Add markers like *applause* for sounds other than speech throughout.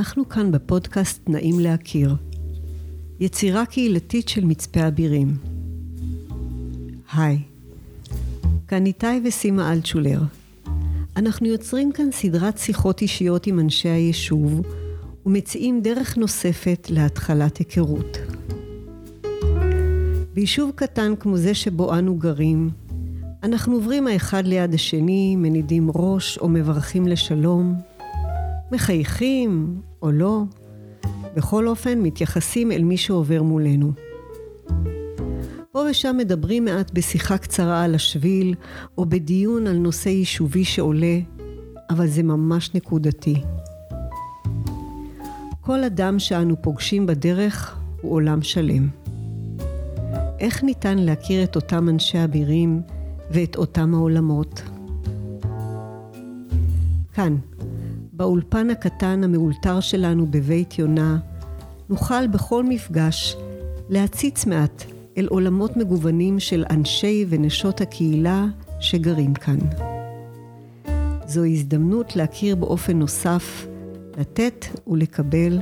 אנחנו כאן בפודקאסט נעים להכיר. יצירה קהילתית של מצפה אבירים. היי, כאן איתי וסימה אלטשולר. אנחנו יוצרים כאן סדרת שיחות אישיות עם אנשי היישוב ומציעים דרך נוספת להתחלת היכרות. ביישוב קטן כמו זה שבו אנו גרים, אנחנו עוברים האחד ליד השני, מנידים ראש או מברכים לשלום, מחייכים או לא, בכל אופן מתייחסים אל מי שעובר מולנו. פה ושם מדברים מעט בשיחה קצרה על השביל, או בדיון על נושא יישובי שעולה, אבל זה ממש נקודתי. כל אדם שאנו פוגשים בדרך הוא עולם שלם. איך ניתן להכיר את אותם אנשי אבירים ואת אותם העולמות? כאן, באולפן הקטן המאולתר שלנו בבית יונה, נוכל בכל מפגש להציץ מעט אל עולמות מגוונים של אנשי ונשות הקהילה שגרים כאן. זו הזדמנות להכיר באופן נוסף, לתת ולקבל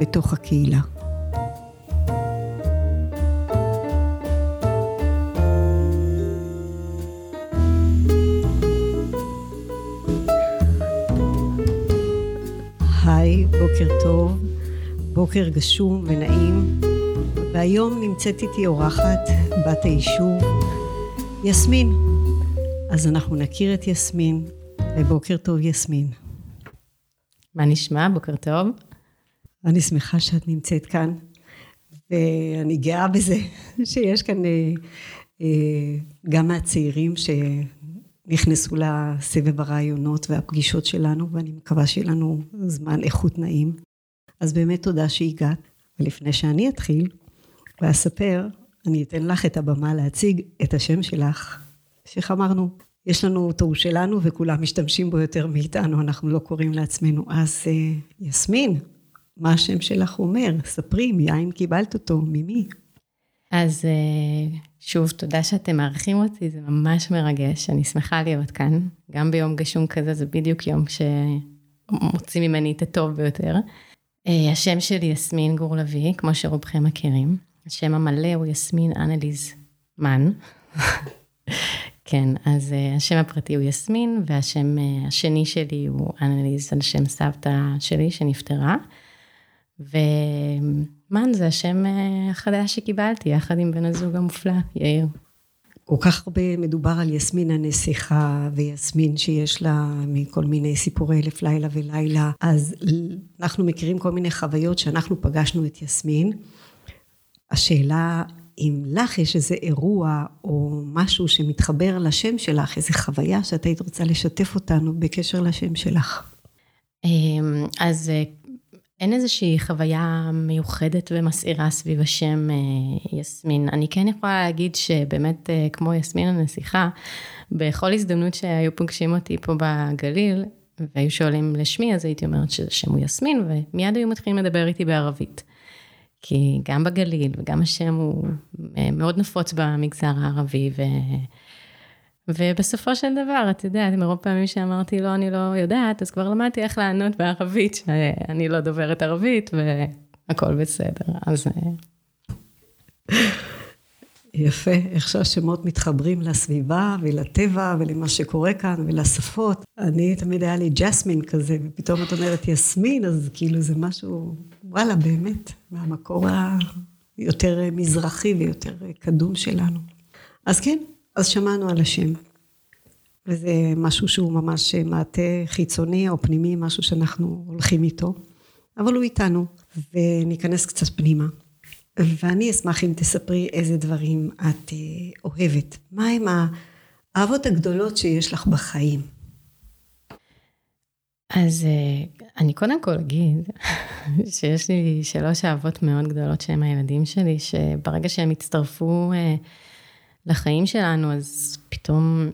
בתוך הקהילה. בוקר טוב, בוקר גשום ונעים, והיום נמצאת איתי אורחת, בת היישוב, יסמין. אז אנחנו נכיר את יסמין, ובוקר טוב יסמין. מה נשמע? בוקר טוב. אני שמחה שאת נמצאת כאן, ואני גאה בזה *laughs* שיש כאן אה, אה, גם מהצעירים שנכנסו לסבב הרעיונות והפגישות שלנו, ואני מקווה שיהיה לנו זמן איכות נעים. אז באמת תודה שהגעת. ולפני שאני אתחיל ואספר, אני אתן לך את הבמה להציג את השם שלך, שאיך אמרנו, יש לנו תור שלנו וכולם משתמשים בו יותר מאיתנו, אנחנו לא קוראים לעצמנו. אז אה, יסמין, מה השם שלך אומר? ספרי, מיין קיבלת אותו, ממי? אז אה, שוב, תודה שאתם מארחים אותי, זה ממש מרגש, אני שמחה להיות כאן. גם ביום גשום כזה, זה בדיוק יום שמוציא ממני את הטוב ביותר. אה, השם שלי יסמין גור לביא, כמו שרובכם מכירים. השם המלא הוא יסמין אנליז מן. *laughs* כן, אז uh, השם הפרטי הוא יסמין, והשם השני שלי הוא אנליז על שם סבתא שלי שנפטרה. ומן זה השם uh, החדש שקיבלתי, יחד עם בן הזוג המופלא, יאיר. כל כך הרבה מדובר על יסמין הנסיכה ויסמין שיש לה מכל מיני סיפורי אלף לילה ולילה, אז אנחנו מכירים כל מיני חוויות שאנחנו פגשנו את יסמין. השאלה אם לך יש איזה אירוע או משהו שמתחבר לשם שלך, איזה חוויה שאת היית רוצה לשתף אותנו בקשר לשם שלך. אמ, אז אה, אין איזושהי חוויה מיוחדת ומסעירה סביב השם אה, יסמין. אני כן יכולה להגיד שבאמת, אה, כמו יסמין הנסיכה, בכל הזדמנות שהיו פוגשים אותי פה בגליל, והיו שואלים לשמי, אז הייתי אומרת שהשם הוא יסמין, ומיד היו מתחילים לדבר איתי בערבית. כי גם בגליל וגם השם הוא אה, מאוד נפוץ במגזר הערבי, ו... ובסופו של דבר, את יודעת, מרוב פעמים שאמרתי לא, אני לא יודעת, אז כבר למדתי איך לענות בערבית, שאני לא דוברת ערבית, והכל בסדר, אז... אה, יפה, איך שהשמות מתחברים לסביבה ולטבע ולמה שקורה כאן ולשפות. אני תמיד היה לי ג'סמין כזה, ופתאום את אומרת יסמין, אז כאילו זה משהו, וואלה, באמת, מהמקור היותר מזרחי ויותר קדום שלנו. אז כן, אז שמענו על השם. וזה משהו שהוא ממש מעטה חיצוני או פנימי, משהו שאנחנו הולכים איתו, אבל הוא איתנו, וניכנס קצת פנימה. ואני אשמח אם תספרי איזה דברים את אה, אוהבת. מה הם האהבות הגדולות שיש לך בחיים? אז אה, אני קודם כל אגיד *laughs* שיש לי שלוש אהבות מאוד גדולות שהן הילדים שלי, שברגע שהם הצטרפו אה, לחיים שלנו, אז פתאום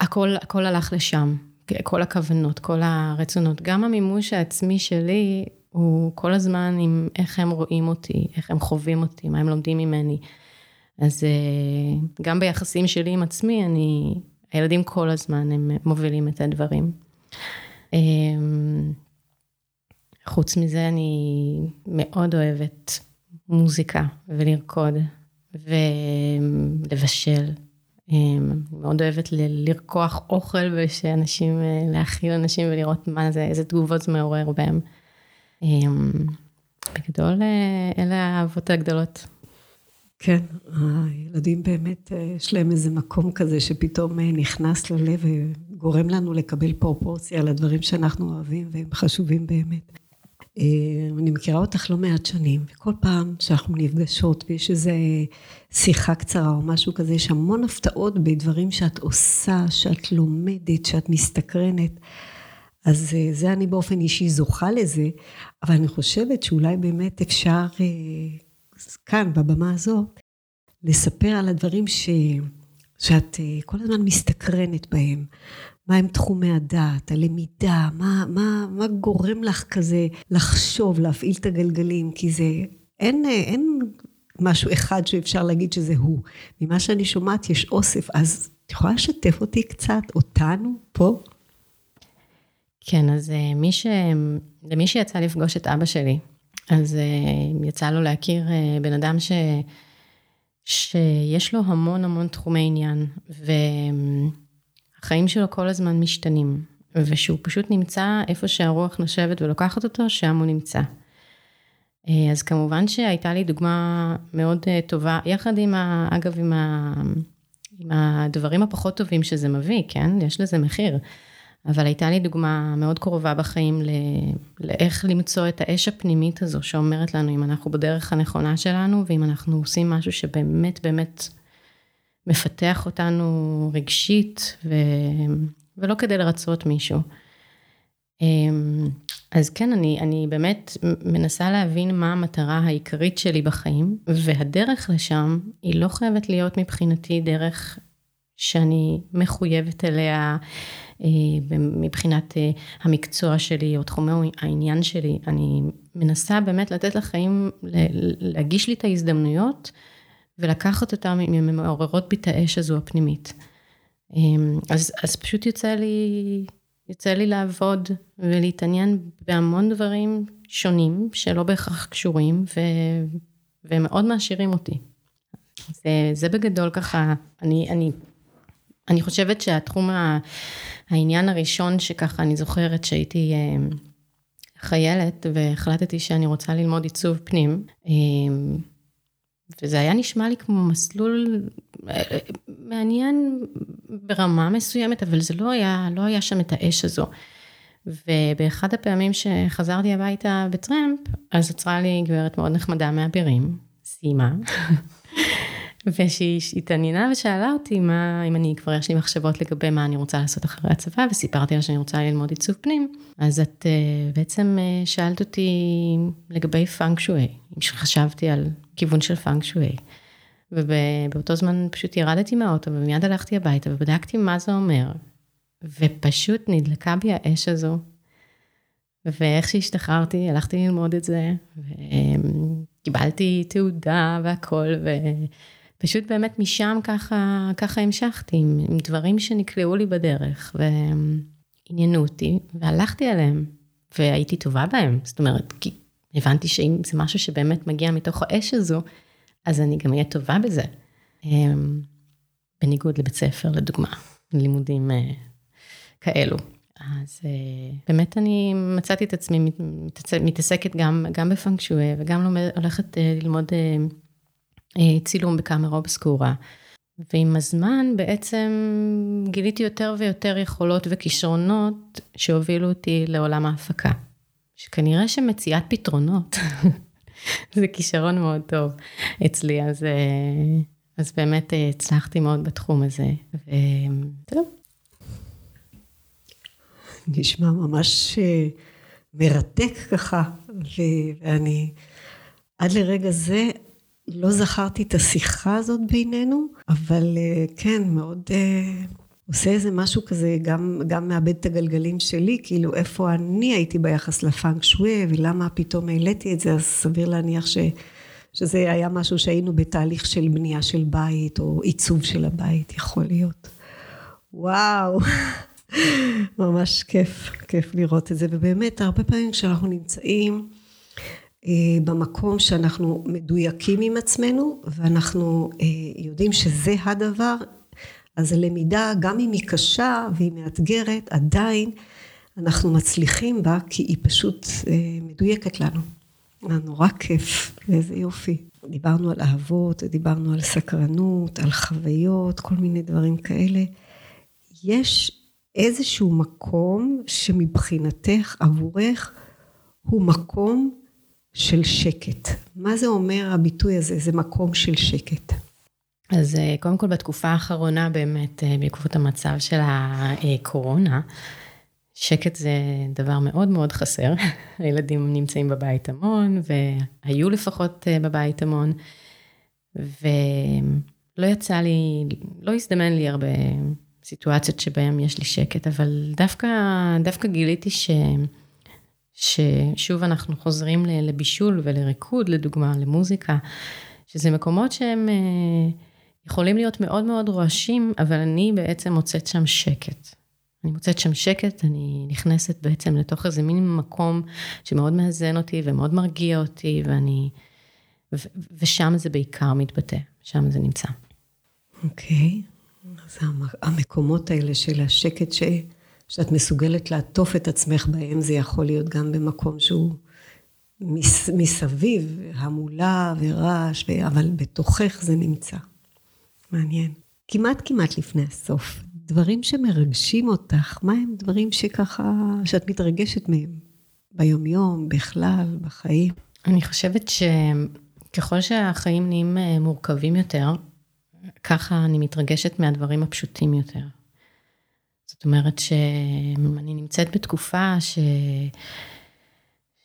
הכל, הכל הלך לשם. כל הכוונות, כל הרצונות, גם המימוש העצמי שלי הוא כל הזמן עם איך הם רואים אותי, איך הם חווים אותי, מה הם לומדים ממני. אז אה, גם ביחסים שלי עם עצמי, אני, הילדים כל הזמן הם מובילים את הדברים. אמ, חוץ מזה, אני מאוד אוהבת מוזיקה ולרקוד ולבשל. מאוד אוהבת לרקוח אוכל ושאנשים, להאכיל אנשים ולראות מה זה, איזה תגובות זה מעורר בהם. בגדול, אלה האהבות הגדולות. כן, הילדים באמת, יש להם איזה מקום כזה שפתאום נכנס ללב וגורם לנו לקבל פרופורציה לדברים שאנחנו אוהבים והם חשובים באמת. אני מכירה אותך לא מעט שנים, וכל פעם שאנחנו נפגשות ויש איזו שיחה קצרה או משהו כזה, יש המון הפתעות בדברים שאת עושה, שאת לומדת, שאת מסתקרנת. אז זה אני באופן אישי זוכה לזה, אבל אני חושבת שאולי באמת אפשר כאן, בבמה הזאת, לספר על הדברים ש... שאת כל הזמן מסתקרנת בהם. מהם תחומי הדעת, הלמידה, מה, מה, מה גורם לך כזה לחשוב, להפעיל את הגלגלים, כי זה, אין, אין משהו אחד שאפשר להגיד שזה הוא. ממה שאני שומעת יש אוסף, אז את יכולה לשתף אותי קצת, אותנו, פה? כן, אז אה, מי ש... למי שיצא לפגוש את אבא שלי, אז אה, יצא לו להכיר אה, בן אדם ש... שיש לו המון המון תחומי עניין, והחיים שלו כל הזמן משתנים, ושהוא פשוט נמצא איפה שהרוח נושבת ולוקחת אותו, שם הוא נמצא. אז כמובן שהייתה לי דוגמה מאוד טובה, יחד עם, ה, אגב, עם, ה, עם הדברים הפחות טובים שזה מביא, כן? יש לזה מחיר. אבל הייתה לי דוגמה מאוד קרובה בחיים לאיך למצוא את האש הפנימית הזו שאומרת לנו אם אנחנו בדרך הנכונה שלנו ואם אנחנו עושים משהו שבאמת באמת מפתח אותנו רגשית ו... ולא כדי לרצות מישהו. אמ, אז כן, אני, אני באמת מנסה להבין מה המטרה העיקרית שלי בחיים, והדרך לשם היא לא חייבת להיות מבחינתי דרך שאני מחויבת אליה אה, מבחינת אה, המקצוע שלי או תחומי העניין שלי. אני מנסה באמת לתת לחיים, להגיש לי את ההזדמנויות ולקחת אותם אם הן מעוררות בי את האש הזו הפנימית. אה, אז, אז פשוט יוצא לי, יוצא לי לעבוד ולהתעניין בהמון דברים שונים שלא בהכרח קשורים ו, והם מאוד מעשירים אותי. זה, זה בגדול ככה, אני, אני אני חושבת שהתחום, העניין הראשון שככה אני זוכרת שהייתי אה, חיילת והחלטתי שאני רוצה ללמוד עיצוב פנים, אה, וזה היה נשמע לי כמו מסלול אה, מעניין ברמה מסוימת, אבל זה לא היה, לא היה שם את האש הזו. ובאחד הפעמים שחזרתי הביתה בטרמפ, אז עצרה לי גברת מאוד נחמדה מהבירים, סיימה. *laughs* ושהיא התעניינה ושאלה אותי מה, אם אני כבר יש לי מחשבות לגבי מה אני רוצה לעשות אחרי הצבא, וסיפרתי לה שאני רוצה ללמוד עיצוב פנים. אז את uh, בעצם uh, שאלת אותי לגבי פאנק שווי, אם חשבתי על כיוון של פאנק שווי. ובאותו זמן פשוט ירדתי מהאוטו ומיד הלכתי הביתה ובדקתי מה זה אומר. ופשוט נדלקה בי האש הזו. ואיך שהשתחררתי, הלכתי ללמוד את זה, וקיבלתי תעודה והכל, ו... פשוט באמת משם ככה, ככה המשכתי, עם, עם דברים שנקלעו לי בדרך, ועניינו אותי, והלכתי עליהם, והייתי טובה בהם. זאת אומרת, כי הבנתי שאם זה משהו שבאמת מגיע מתוך האש הזו, אז אני גם אהיה טובה בזה. אמ, בניגוד לבית ספר, לדוגמה, לימודים אה, כאלו. אז אה, באמת אני מצאתי את עצמי מתעסקת גם, גם בפנקשווי וגם לומד, הולכת אה, ללמוד צילום בקאמרה אובסקורה. ועם הזמן בעצם גיליתי יותר ויותר יכולות וכישרונות שהובילו אותי לעולם ההפקה. שכנראה שמציאת פתרונות *laughs* זה כישרון מאוד טוב אצלי, אז, אה, אז באמת אה, הצלחתי מאוד בתחום הזה, וזהו. נשמע ממש מרתק ככה, ואני עד לרגע זה לא זכרתי את השיחה הזאת בינינו, אבל אה, כן, מאוד עושה איזה משהו כזה, גם, גם מאבד את הגלגלים שלי, כאילו איפה אני הייתי ביחס לפאנק שווי, ולמה פתאום העליתי את זה, אז סביר להניח ש, שזה היה משהו שהיינו בתהליך של בנייה של בית, או עיצוב של הבית, יכול להיות. וואו, *laughs* ממש כיף, כיף לראות את זה, ובאמת הרבה פעמים כשאנחנו נמצאים אה, במקום שאנחנו מדויקים עם עצמנו ואנחנו אה, יודעים שזה הדבר, אז הלמידה גם אם היא קשה והיא מאתגרת, עדיין אנחנו מצליחים בה כי היא פשוט אה, מדויקת לנו. נורא כיף, ואיזה יופי. דיברנו על אהבות, דיברנו על סקרנות, על חוויות, כל מיני דברים כאלה. יש איזשהו מקום שמבחינתך, עבורך, הוא מקום של שקט. מה זה אומר הביטוי הזה? זה מקום של שקט. אז אה, קודם כל בתקופה האחרונה באמת, אה, בעקבות המצב של הקורונה, שקט זה דבר מאוד מאוד חסר. *laughs* הילדים נמצאים בבית המון, והיו לפחות אה, בבית המון, ולא יצא לי, לא הזדמן לי הרבה סיטואציות שבהן יש לי שקט, אבל דווקא, דווקא גיליתי ש... ששוב אנחנו חוזרים לבישול ולריקוד, לדוגמה, למוזיקה, שזה מקומות שהם יכולים להיות מאוד מאוד רועשים, אבל אני בעצם מוצאת שם שקט. אני מוצאת שם שקט, אני נכנסת בעצם לתוך איזה מין מקום שמאוד מאזן אותי ומאוד מרגיע אותי, ואני... ו- ושם זה בעיקר מתבטא, שם זה נמצא. אוקיי, okay. אז המקומות האלה של השקט ש... שאת מסוגלת לעטוף את עצמך בהם, זה יכול להיות גם במקום שהוא מס... מסביב, המולה ורעש. אבל בתוכך זה נמצא. מעניין. כמעט כמעט לפני הסוף, דברים שמרגשים אותך, מה הם דברים שככה, שאת מתרגשת מהם? ביומיום, בכלל, בחיים? אני חושבת שככל שהחיים נהיים אה, מורכבים יותר, ככה אני מתרגשת מהדברים הפשוטים יותר. זאת אומרת שאני נמצאת בתקופה ש...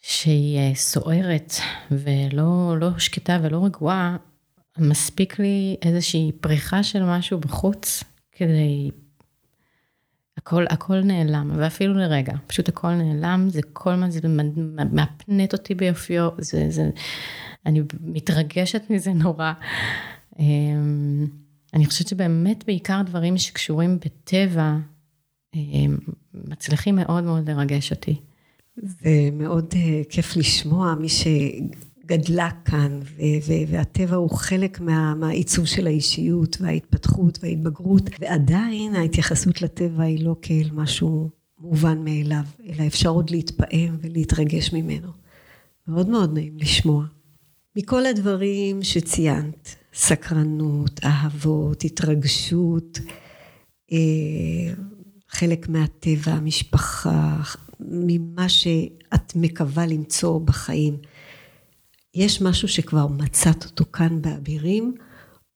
שהיא אה, סוערת ולא לא שקטה ולא רגועה, מספיק לי איזושהי פריחה של משהו בחוץ כדי הכל, הכל נעלם, ואפילו לרגע, פשוט הכל נעלם, זה כל מה, זה מפנט אותי ביופיו, זה, זה, אני מתרגשת מזה נורא. אמ, אני חושבת שבאמת בעיקר דברים שקשורים בטבע, אמ, מצליחים מאוד מאוד לרגש אותי. זה מאוד אה, כיף לשמוע מי ש... גדלה כאן, והטבע הוא חלק מה, מהעיצוב של האישיות וההתפתחות וההתבגרות, ועדיין ההתייחסות לטבע היא לא כאל משהו מובן מאליו, אלא אפשר עוד להתפעם ולהתרגש ממנו. מאוד מאוד נעים לשמוע. מכל הדברים שציינת, סקרנות, אהבות, התרגשות, אה, חלק מהטבע, המשפחה, ממה שאת מקווה למצוא בחיים. יש משהו שכבר מצאת אותו כאן באבירים,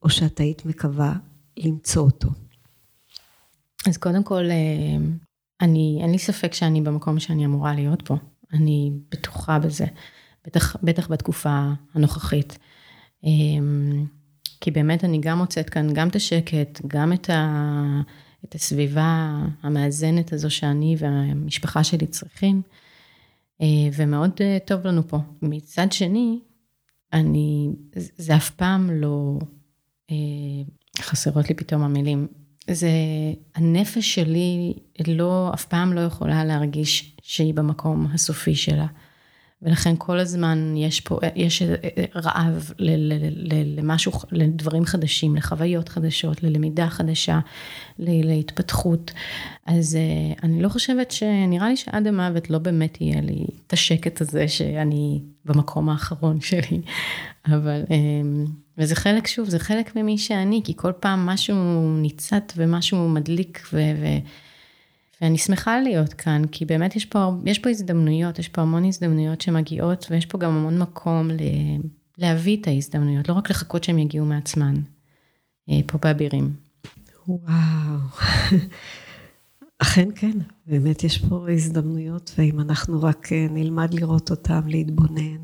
או שאת היית מקווה למצוא אותו? אז קודם כל, אה, אני, אין לי ספק שאני במקום שאני אמורה להיות פה. אני בטוחה בזה, בטח, בטח בתקופה הנוכחית. אה, כי באמת אני גם מוצאת כאן גם את השקט, גם את, ה, את הסביבה המאזנת הזו שאני והמשפחה שלי צריכים. אה, ומאוד אה, טוב לנו פה. מצד שני, אני, זה אף פעם לא, אה, חסרות לי פתאום המילים, זה, הנפש שלי לא, אף פעם לא יכולה להרגיש שהיא במקום הסופי שלה. ולכן כל הזמן יש פה, יש רעב למשהו, לדברים חדשים, לחוויות חדשות, ללמידה חדשה, להתפתחות. אז אה, אני לא חושבת ש... נראה לי שעד המוות לא באמת יהיה לי את השקט הזה שאני במקום האחרון שלי. אבל, אה, וזה חלק, שוב, זה חלק ממי שאני, כי כל פעם משהו ניצת ומשהו מדליק ו... ו ואני שמחה להיות כאן, כי באמת יש פה, יש פה הזדמנויות, יש פה המון הזדמנויות שמגיעות, ויש פה גם המון מקום ל, להביא את ההזדמנויות, לא רק לחכות שהן יגיעו מעצמן, אה, פה באבירים. וואו. *laughs* אכן כן, באמת יש פה הזדמנויות, ואם אנחנו רק אה, נלמד לראות אותן, להתבונן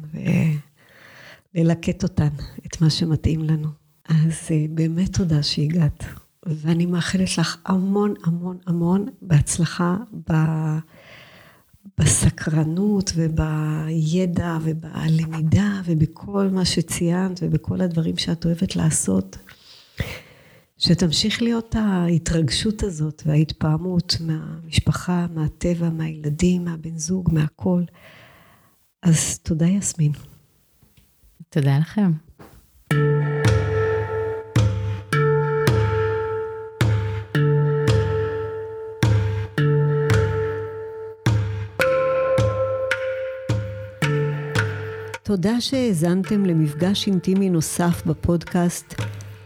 וללקט אותן, את מה שמתאים לנו. אז אה, באמת תודה שהגעת. ואני מאחלת לך המון המון המון בהצלחה ב... בסקרנות ובידע ובלמידה ובכל מה שציינת ובכל הדברים שאת אוהבת לעשות. שתמשיך להיות ההתרגשות הזאת וההתפעמות מהמשפחה, מהטבע, מהילדים, מהבן זוג, מהכל. אז תודה יסמין. תודה לכם. תודה שהאזנתם למפגש אינטימי נוסף בפודקאסט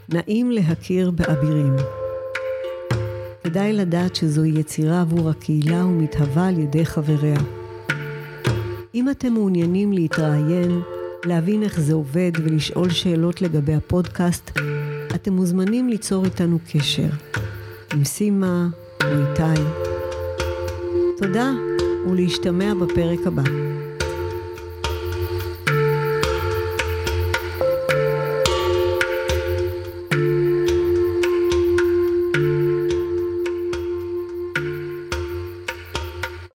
נעים להכיר באבירים. כדאי לדעת שזוהי יצירה עבור הקהילה ומתהווה על ידי חבריה. אם אתם מעוניינים להתראיין, להבין איך זה עובד ולשאול שאלות לגבי הפודקאסט, אתם מוזמנים ליצור איתנו קשר. עם סימה או איתי. תודה ולהשתמע בפרק הבא.